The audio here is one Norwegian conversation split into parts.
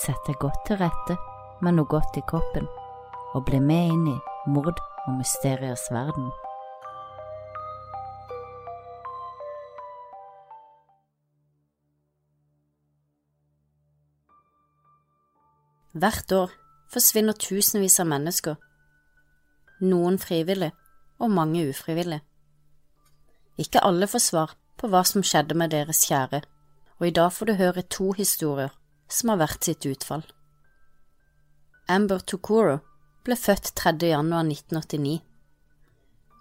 Sett deg godt til rette med noe godt i kroppen, og bli med inn i mord og mysteriers verden. Hvert år forsvinner tusenvis av mennesker, noen frivillig og mange ufrivillig. Ikke alle får svar på hva som skjedde med deres kjære, og i dag får du høre to historier som har vært sitt utfall. Amber Tokoro ble født 3. januar 1989.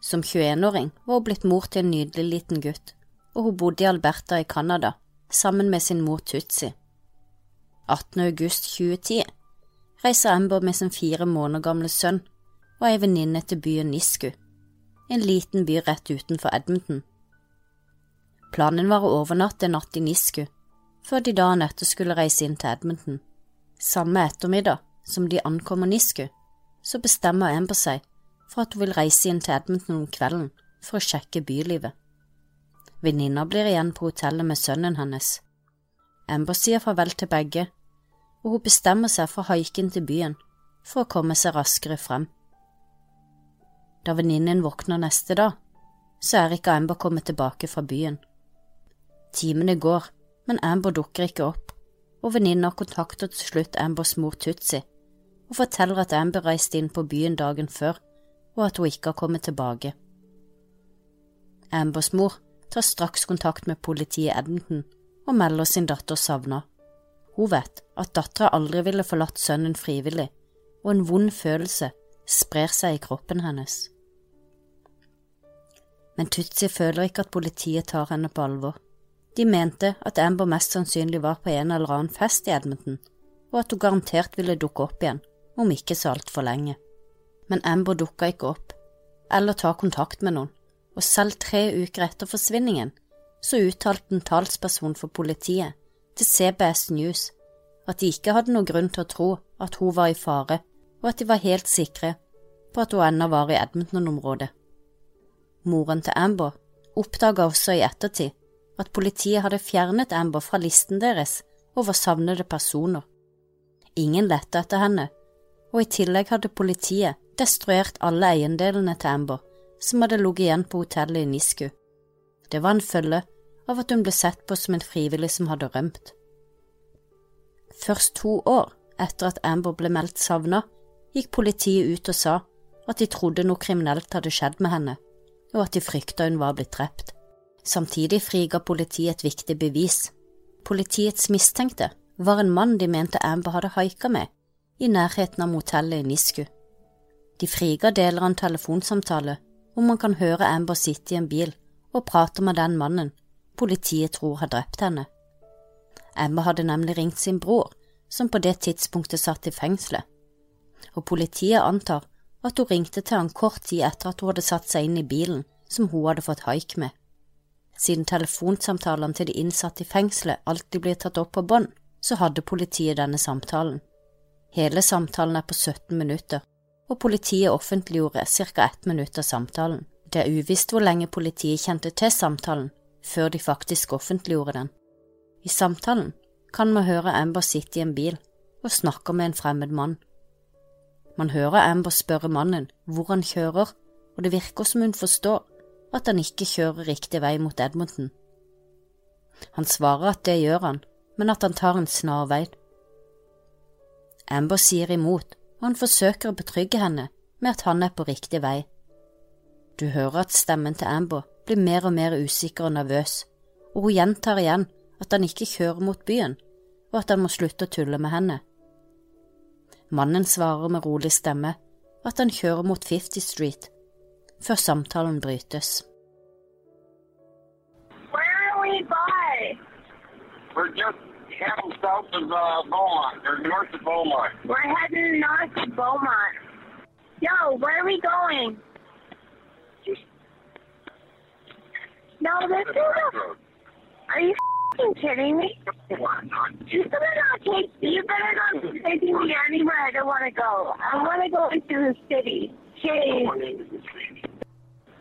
Som 21-åring var hun blitt mor til en nydelig liten gutt, og hun bodde i Alberta i Canada sammen med sin mor Tutsi. 18. august 2010 reiser Amber med sin fire måneder gamle sønn og ei venninne til byen Nisku, en liten by rett utenfor Edmonton. Planen var å overnatte en natt i Nisku, før de dagen etter skulle reise inn til Edmonton. Samme ettermiddag som de ankommer Nisku, så bestemmer Amber seg for at hun vil reise inn til Edmonton om kvelden for å sjekke bylivet. Venninna blir igjen på hotellet med sønnen hennes. Amber sier farvel til begge og hun bestemmer seg for å haike inn til byen for å komme seg raskere frem. Da venninnen våkner neste dag, så er ikke Amber kommet tilbake fra byen. Timene går, men Amber dukker ikke opp, og venninna kontakter til slutt Ambers mor Tutsi og forteller at Amber reiste inn på byen dagen før, og at hun ikke har kommet tilbake. Ambers mor tar straks kontakt med politiet i Edmonton og melder sin datter savna. Hun vet at dattera aldri ville forlatt sønnen frivillig, og en vond følelse sprer seg i kroppen hennes. Men Tutsi føler ikke at politiet tar henne på alvor. De mente at Amber mest sannsynlig var på en eller annen fest i Edmonton, og at hun garantert ville dukke opp igjen om ikke så altfor lenge. Men Amber dukka ikke opp, eller ta kontakt med noen, og selv tre uker etter forsvinningen så uttalte en talsperson for politiet til CBS News at de ikke hadde noen grunn til å tro at hun var i fare, og at de var helt sikre på at hun ennå var i Edmonton-området. Moren til Amber oppdaga også i ettertid at politiet hadde fjernet Amber fra listen deres over savnede personer. Ingen lette etter henne, og i tillegg hadde politiet destruert alle eiendelene til Amber som hadde ligget igjen på hotellet i Nisku. Det var en følge av at hun ble sett på som en frivillig som hadde rømt. Først to år etter at Amber ble meldt savna, gikk politiet ut og sa at de trodde noe kriminelt hadde skjedd med henne, og at de frykta hun var blitt drept. Samtidig friga politiet et viktig bevis. Politiets mistenkte var en mann de mente Amber hadde haika med, i nærheten av motellet i Nisku. De friga deler av en telefonsamtale hvor man kan høre Amber sitte i en bil og prate med den mannen politiet tror har drept henne. Amber hadde nemlig ringt sin bror, som på det tidspunktet satt i fengselet, og politiet antar at hun ringte til han kort tid etter at hun hadde satt seg inn i bilen som hun hadde fått haik med. Siden telefonsamtalene til de innsatte i fengselet alltid blir tatt opp på bånd, så hadde politiet denne samtalen. Hele samtalen er på 17 minutter, og politiet offentliggjorde ca. ett minutt av samtalen. Det er uvisst hvor lenge politiet kjente til samtalen, før de faktisk offentliggjorde den. I samtalen kan man høre Amber sitte i en bil og snakke med en fremmed mann. Man hører Amber spørre mannen hvor han kjører, og det virker som hun forstår at han ikke kjører riktig vei mot Edmonton. Han svarer at det gjør han, men at han tar en snarvei. Amber sier imot, og han forsøker å betrygge henne med at han er på riktig vei. Du hører at stemmen til Amber blir mer og mer usikker og nervøs, og hun gjentar igjen at han ikke kjører mot byen, og at han må slutte å tulle med henne. Mannen svarer med rolig stemme at han kjører mot 50 Street, før samtalen brytes. Where are we by? We're just heading south of uh, Beaumont, or north of Beaumont. We're heading north of Beaumont. Yo, where are we going? No, this is back a. Are you kidding me? You better not take. You better not be taking me anywhere I don't want to go. I want to go into the city. Jeez. Going into the city.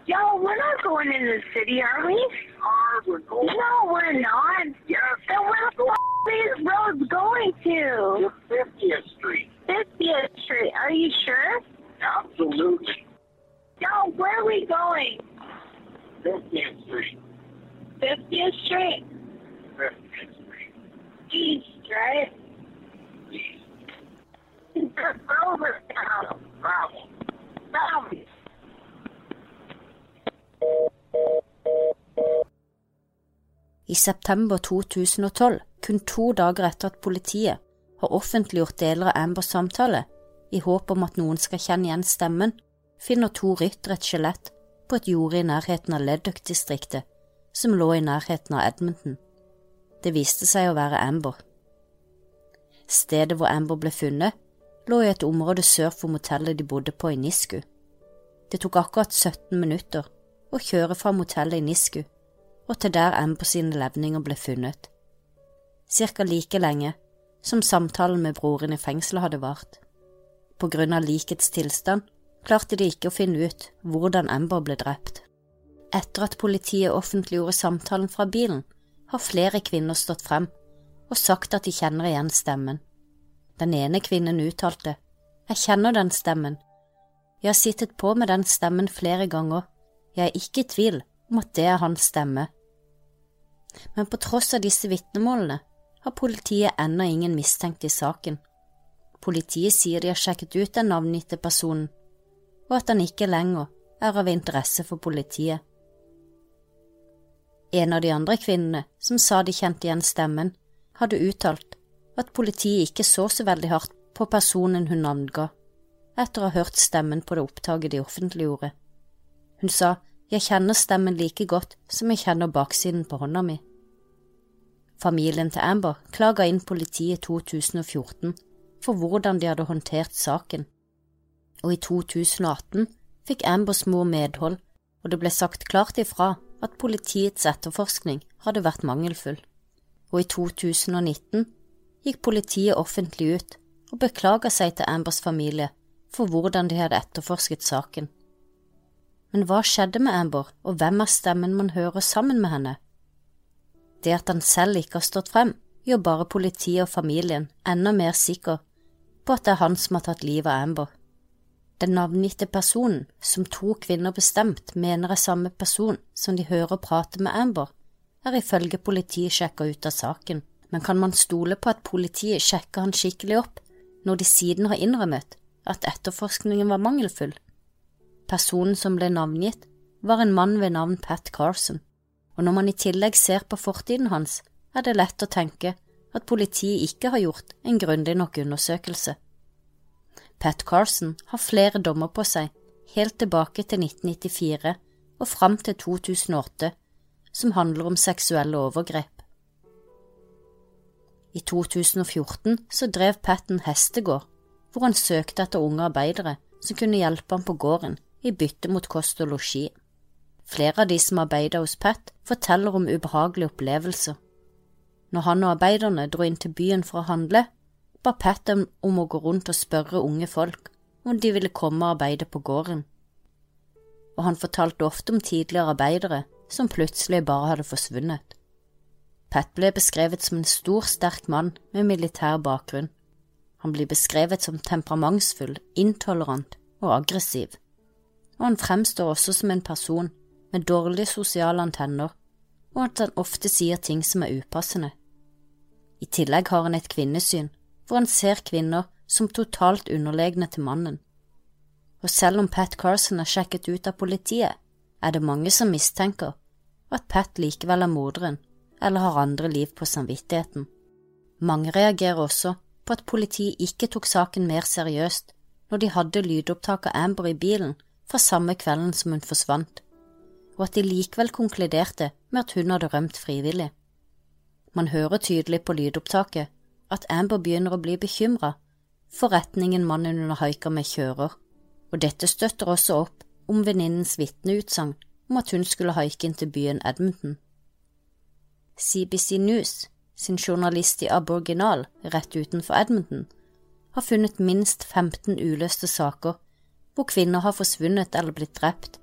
Yo, we're not going into the city, are we? Car, we're going. No, we're not. Yes, Then where the f- these roads going to? 50th Street. 50th Street. Are you sure? Absolutely. No, where are we going? 50th Street. 50th Street. 50th Street. East, right? I september 2012, kun to dager etter at politiet har offentliggjort deler av Ambers samtale, i håp om at noen skal kjenne igjen stemmen, finner to ryttere et skjelett på et jorde i nærheten av Leduc-distriktet, som lå i nærheten av Edmonton. Det viste seg å være Amber. Stedet hvor Amber ble funnet, lå i et område sør for motellet de bodde på i Nisku. Det tok akkurat 17 minutter å kjøre fra motellet i Nisku og til der Amber sine levninger ble funnet. Cirka like lenge som samtalen med broren i fengselet hadde vart. På grunn av likets tilstand klarte de ikke å finne ut hvordan Amber ble drept. Etter at politiet offentliggjorde samtalen fra bilen, har flere kvinner stått frem og sagt at de kjenner igjen stemmen. Den ene kvinnen uttalte, Jeg kjenner den stemmen. Jeg har sittet på med den stemmen flere ganger. Jeg er ikke i tvil om at det er hans stemme. Men på tross av disse vitnemålene har politiet ennå ingen mistenkte i saken. Politiet sier de har sjekket ut den navngitte personen, og at han ikke lenger er av interesse for politiet. En av de andre kvinnene som sa de kjente igjen stemmen, hadde uttalt at politiet ikke så så veldig hardt på personen hun navnga, etter å ha hørt stemmen på det opptaket de offentliggjorde. Hun sa jeg kjenner stemmen like godt som jeg kjenner baksiden på hånda mi. Familien til Amber klaga inn politiet i 2014 for hvordan de hadde håndtert saken, og i 2018 fikk Ambers mor medhold, og det ble sagt klart ifra at politiets etterforskning hadde vært mangelfull, og i 2019 gikk politiet offentlig ut og beklaga seg til Ambers familie for hvordan de hadde etterforsket saken. Men hva skjedde med Amber, og hvem er stemmen man hører sammen med henne? Det at han selv ikke har stått frem, gjør bare politiet og familien enda mer sikker på at det er han som har tatt livet av Amber. Den navngitte personen, som to kvinner bestemt mener er samme person som de hører prate med Amber, er ifølge politiet sjekka ut av saken, men kan man stole på at politiet sjekker han skikkelig opp når de siden har innrømmet at etterforskningen var mangelfull? Personen som ble navngitt, var en mann ved navn Pat Carson, og når man i tillegg ser på fortiden hans, er det lett å tenke at politiet ikke har gjort en grundig nok undersøkelse. Pat Carson har flere dommer på seg, helt tilbake til 1994 og fram til 2008, som handler om seksuelle overgrep. I 2014 så drev Pat en hestegård, hvor han søkte etter unge arbeidere som kunne hjelpe ham på gården i bytte mot kost og losji. Flere av de som arbeidet hos Pat, forteller om ubehagelige opplevelser. Når han og arbeiderne dro inn til byen for å handle, ba Pat dem om å gå rundt og spørre unge folk om de ville komme og arbeide på gården. Og han fortalte ofte om tidligere arbeidere som plutselig bare hadde forsvunnet. Pat ble beskrevet som en stor, sterk mann med militær bakgrunn. Han blir beskrevet som temperamentsfull, intolerant og aggressiv, og han fremstår også som en person med dårlige sosiale antenner, og at han ofte sier ting som er upassende. I tillegg har han et kvinnesyn hvor han ser kvinner som totalt underlegne til mannen. Og selv om Pat Carson er sjekket ut av politiet, er det mange som mistenker at Pat likevel er morderen eller har andre liv på samvittigheten. Mange reagerer også på at politiet ikke tok saken mer seriøst når de hadde lydopptak av Amber i bilen fra samme kvelden som hun forsvant, og at de likevel konkluderte med at hun hadde rømt frivillig. Man hører tydelig på lydopptaket at Amber begynner å bli bekymra for retningen mannen hun haiker med kjører, og dette støtter også opp om venninnens vitneutsagn om at hun skulle haike inn til byen Edmonton. CBC News, sin journalist i Aboriginal rett utenfor Edmonton, har funnet minst 15 uløste saker hvor kvinner har forsvunnet eller blitt drept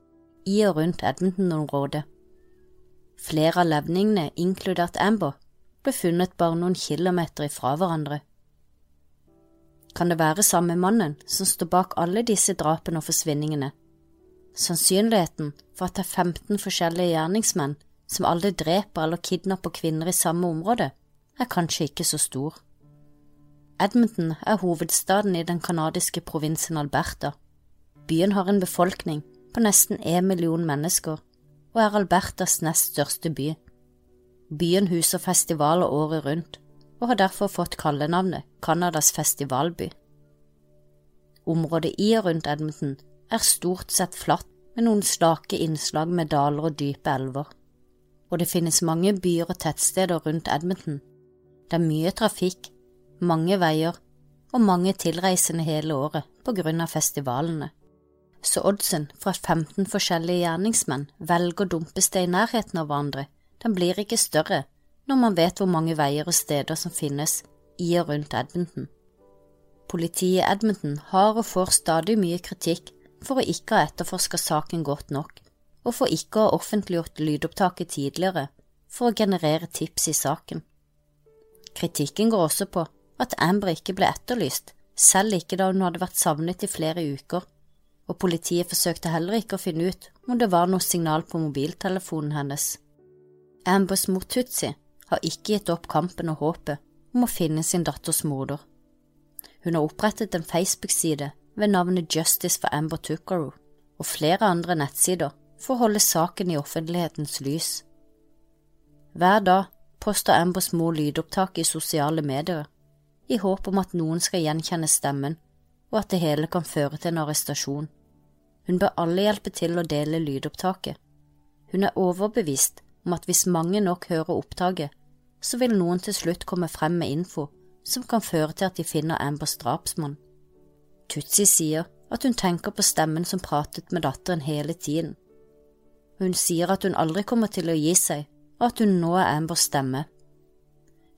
i og rundt Edmonton-området. Flere av levningene, inkludert Amber, ble funnet bare noen kilometer ifra hverandre. Kan det være samme mannen som står bak alle disse drapene og forsvinningene? Sannsynligheten for at det er 15 forskjellige gjerningsmenn som alle dreper eller kidnapper kvinner i samme område, er kanskje ikke så stor. Edmonton er hovedstaden i den canadiske provinsen Alberta. Byen har en befolkning på nesten én million mennesker og er Albertas nest største by. Byen huser festivaler året rundt og har derfor fått kallenavnet Canadas festivalby. Området i og rundt Edmonton er stort sett flatt med noen slake innslag med daler og dype elver, og det finnes mange byer og tettsteder rundt Edmonton. Det er mye trafikk, mange veier og mange tilreisende hele året på grunn av festivalene, så oddsen for at 15 forskjellige gjerningsmenn velger å dumpe sted i nærheten av hverandre, den blir ikke større når man vet hvor mange veier og steder som finnes i og rundt Edmonton. Politiet i Edmonton har og får stadig mye kritikk for å ikke ha etterforska saken godt nok, og for ikke å ha offentliggjort lydopptaket tidligere for å generere tips i saken. Kritikken går også på at Amber ikke ble etterlyst, selv ikke da hun hadde vært savnet i flere uker, og politiet forsøkte heller ikke å finne ut om det var noe signal på mobiltelefonen hennes. Ambers mor Tutsi har ikke gitt opp kampen og håpet om å finne sin datters morder. Hun har opprettet en Facebook-side ved navnet Justice for Amber Tuckeroo og flere andre nettsider for å holde saken i offentlighetens lys. Hver dag poster Ambers mor lydopptak i sosiale medier, i håp om at noen skal gjenkjenne stemmen, og at det hele kan føre til en arrestasjon. Hun bør alle hjelpe til å dele lydopptaket. Hun er overbevist om at hvis mange nok hører opptaket, så vil noen til slutt komme frem med info som kan føre til at de finner Ambers drapsmann. Tutsi sier at hun tenker på stemmen som pratet med datteren hele tiden. Hun sier at hun aldri kommer til å gi seg, og at hun nå er Ambers stemme.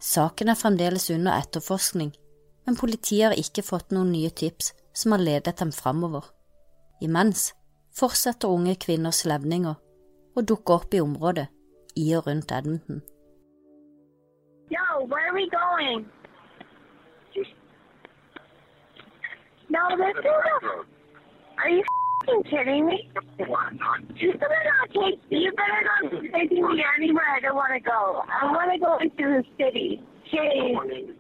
Saken er fremdeles under etterforskning, men politiet har ikke fått noen nye tips som har ledet dem framover. Imens fortsetter unge kvinners levninger å dukke opp i området i og rundt Edmonton. Yo, where are we going? No, this is a. Are you fing kidding me? You better not take. You better not taking me anywhere I don't want to go. I want to go into the city. Jeez.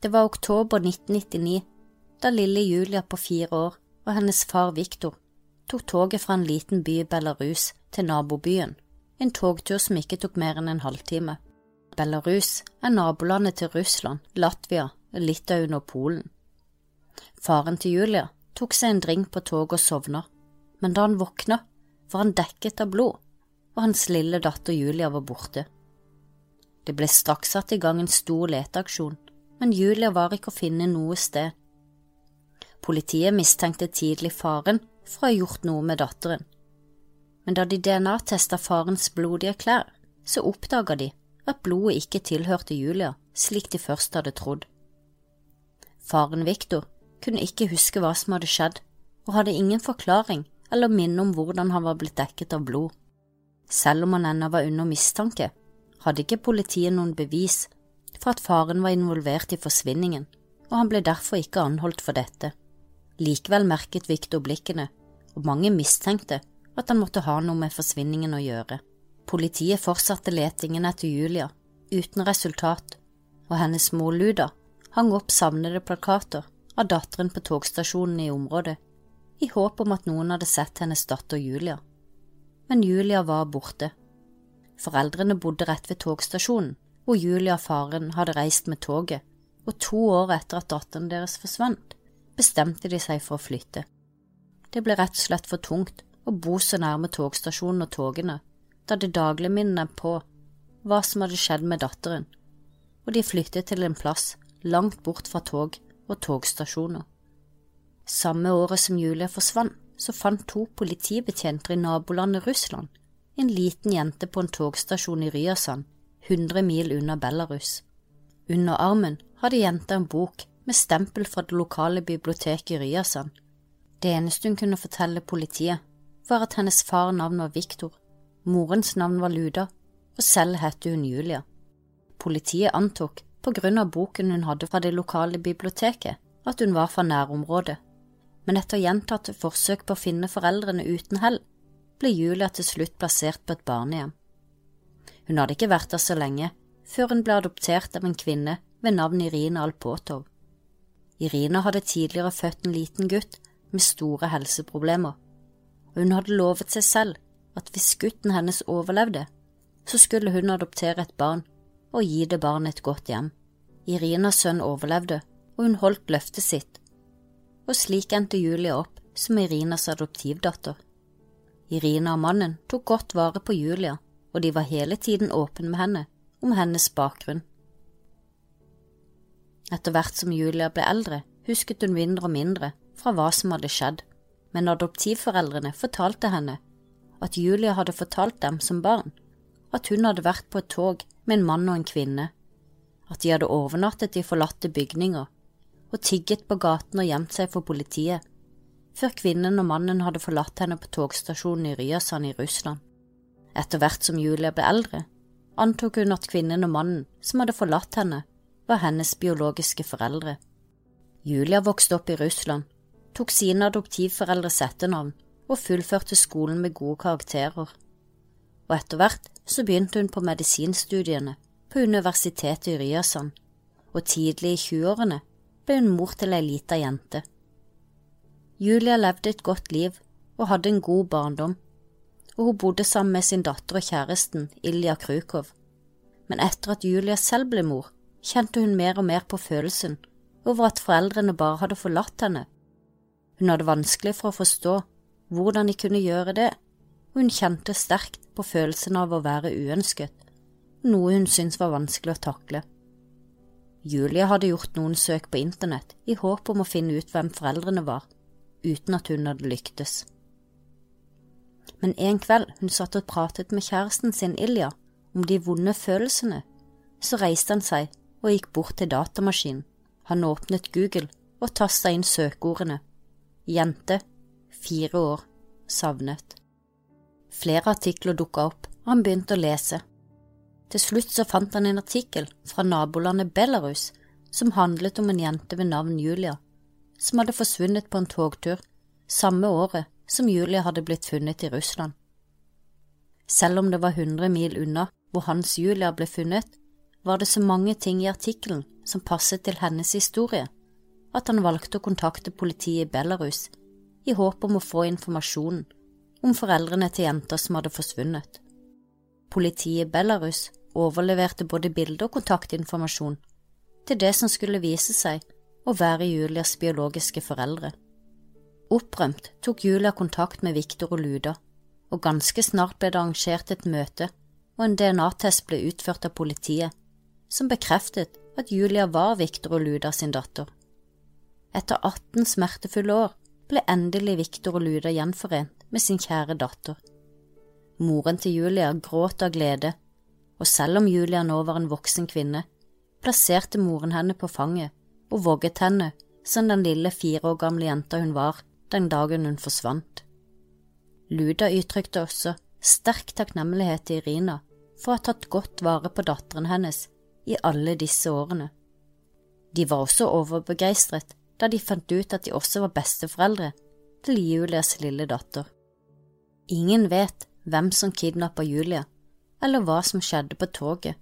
Det var oktober 1999, da lille Julia på fire år og hennes far Viktor tok toget fra en liten by i Belarus til nabobyen, en togtur som ikke tok mer enn en halvtime. Belarus er nabolandet til Russland, Latvia, Litauen og Polen. Faren til Julia tok seg en drink på toget og sovna, men da han våkna, var han dekket av blod, og hans lille datter Julia var borte. Det ble straks satt i gang en stor leteaksjon men Julia var ikke å finne noe sted. Politiet mistenkte tidlig faren for å ha gjort noe med datteren, men da de DNA-testa farens blodige klær, så oppdaga de at blodet ikke tilhørte Julia, slik de først hadde trodd. Faren Viktor kunne ikke huske hva som hadde skjedd, og hadde ingen forklaring eller minne om hvordan han var blitt dekket av blod. Selv om han ennå var under mistanke, hadde ikke politiet noen bevis for at faren var involvert i forsvinningen, og han ble derfor ikke anholdt for dette. Likevel merket Victor blikkene, og mange mistenkte at han måtte ha noe med forsvinningen å gjøre. Politiet fortsatte letingen etter Julia, uten resultat, og hennes mor Luda hang opp savnede plakater av datteren på togstasjonen i området, i håp om at noen hadde sett hennes datter Julia. Men Julia var borte. Foreldrene bodde rett ved togstasjonen, hvor Julia faren hadde reist med toget, og to år etter at datteren deres forsvant, bestemte de seg for å flytte. Det ble rett og slett for tungt å bo så nærme togstasjonen og togene, da det daglig minnet er på hva som hadde skjedd med datteren, og de flyttet til en plass langt bort fra tog og togstasjoner. Samme året som Julia forsvant, så fant to politibetjenter i nabolandet Russland en liten jente på en togstasjon i Ryazan, 100 mil unna Belarus. Under armen hadde jenta en bok med stempel fra det lokale biblioteket i Ryazan. Det eneste hun kunne fortelle politiet, var at hennes far navn var Viktor, morens navn var Luda, og selv het hun Julia. Politiet antok, på grunn av boken hun hadde fra det lokale biblioteket, at hun var fra nærområdet, men etter gjentatte forsøk på å finne foreldrene uten hell, ble Julia til slutt plassert på et barnehjem. Hun hadde ikke vært der så lenge, før hun ble adoptert av en kvinne ved navn Irina Alpotov. Irina hadde tidligere født en liten gutt med store helseproblemer, og hun hadde lovet seg selv at hvis gutten hennes overlevde, så skulle hun adoptere et barn og gi det barnet et godt hjem. Irinas sønn overlevde, og hun holdt løftet sitt, og slik endte Julie opp som Irinas adoptivdatter. Irina og mannen tok godt vare på Julia, og de var hele tiden åpne med henne om hennes bakgrunn. Etter hvert som Julia ble eldre, husket hun mindre og mindre fra hva som hadde skjedd, men adoptivforeldrene fortalte henne at Julia hadde fortalt dem som barn at hun hadde vært på et tog med en mann og en kvinne, at de hadde overnattet i forlatte bygninger og tigget på gaten og gjemt seg for politiet, før kvinnen og mannen hadde forlatt henne på togstasjonen i Ryazan i Russland. Etter hvert som Julia ble eldre, antok hun at kvinnen og mannen som hadde forlatt henne, var hennes biologiske foreldre. Julia vokste opp i Russland, tok sine adoptivforeldres etternavn og fullførte skolen med gode karakterer. Og etter hvert så begynte hun på medisinstudiene på universitetet i Ryazan, og tidlig i 20-årene ble hun mor til ei lita jente. Julia levde et godt liv og hadde en god barndom, og hun bodde sammen med sin datter og kjæresten Ilja Krukov. Men etter at Julia selv ble mor, kjente hun mer og mer på følelsen over at foreldrene bare hadde forlatt henne. Hun hadde vanskelig for å forstå hvordan de kunne gjøre det, og hun kjente sterkt på følelsen av å være uønsket, noe hun syntes var vanskelig å takle. Julia hadde gjort noen søk på internett i håp om å finne ut hvem foreldrene var, uten at hun hadde lyktes. Men en kveld hun satt og pratet med kjæresten sin Ilja om de vonde følelsene, så reiste han seg og gikk bort til datamaskinen. Han åpnet Google og tasta inn søkeordene jente fire år, savnet. Flere artikler dukka opp, og han begynte å lese. Til slutt så fant han en artikkel fra nabolandet Belarus som handlet om en jente ved navn Julia, som hadde forsvunnet på en togtur samme året som Julia hadde blitt funnet i Russland. Selv om det var hundre mil unna hvor hans Julia ble funnet, var det så mange ting i artikkelen som passet til hennes historie, at han valgte å kontakte politiet i Belarus i håp om å få informasjon om foreldrene til jenter som hadde forsvunnet. Politiet i Belarus overleverte både bilde og kontaktinformasjon til det som skulle vise seg å være Julias biologiske foreldre. Opprømt tok Julia kontakt med Viktor og Luda, og ganske snart ble det arrangert et møte og en DNA-test ble utført av politiet, som bekreftet at Julia var Viktor og Luda sin datter. Etter 18 smertefulle år ble endelig Viktor og Luda gjenforent med sin kjære datter. Moren til Julia gråt av glede, og selv om Julia nå var en voksen kvinne, plasserte moren henne på fanget og vogget henne som den lille fire år gamle jenta hun var den dagen hun forsvant. Luda uttrykte også sterk takknemlighet til Irina for å ha tatt godt vare på datteren hennes i alle disse årene. De var også overbegeistret da de fant ut at de også var besteforeldre til Julias lille datter. Ingen vet hvem som kidnappa Julia, eller hva som skjedde på toget,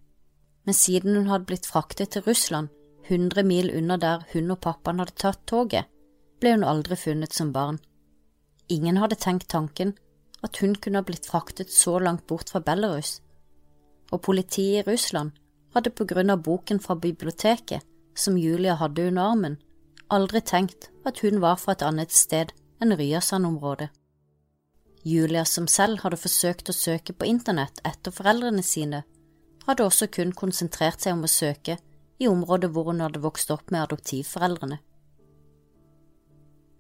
men siden hun hadde blitt fraktet til Russland, hundre mil unna der hun og pappaen hadde tatt toget, ble hun aldri funnet som barn. Ingen hadde tenkt tanken at hun kunne ha blitt fraktet så langt bort fra Belarus, og politiet i Russland hadde på grunn av boken fra biblioteket som Julia hadde under armen, aldri tenkt at hun var fra et annet sted enn Ryasand-området. Julia, som selv hadde forsøkt å søke på internett etter foreldrene sine, hadde også kun konsentrert seg om å søke i området hvor hun hadde vokst opp med adoptivforeldrene.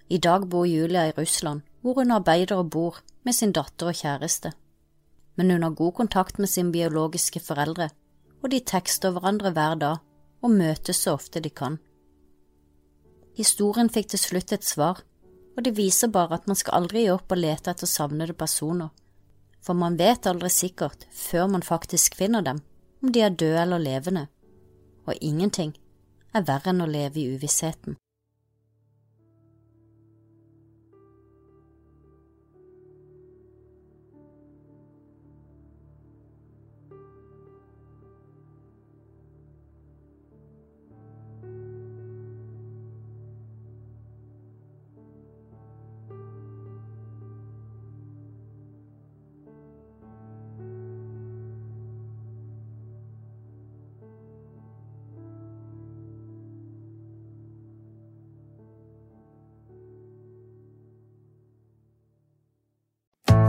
I dag bor Julia i Russland, hvor hun arbeider og bor med sin datter og kjæreste. Men hun har god kontakt med sine biologiske foreldre, og de tekster hverandre hver dag og møtes så ofte de kan. Historien fikk til slutt et svar, og det viser bare at man skal aldri gi opp å lete etter savnede personer, for man vet aldri sikkert før man faktisk finner dem, om de er døde eller levende, og ingenting er verre enn å leve i uvissheten.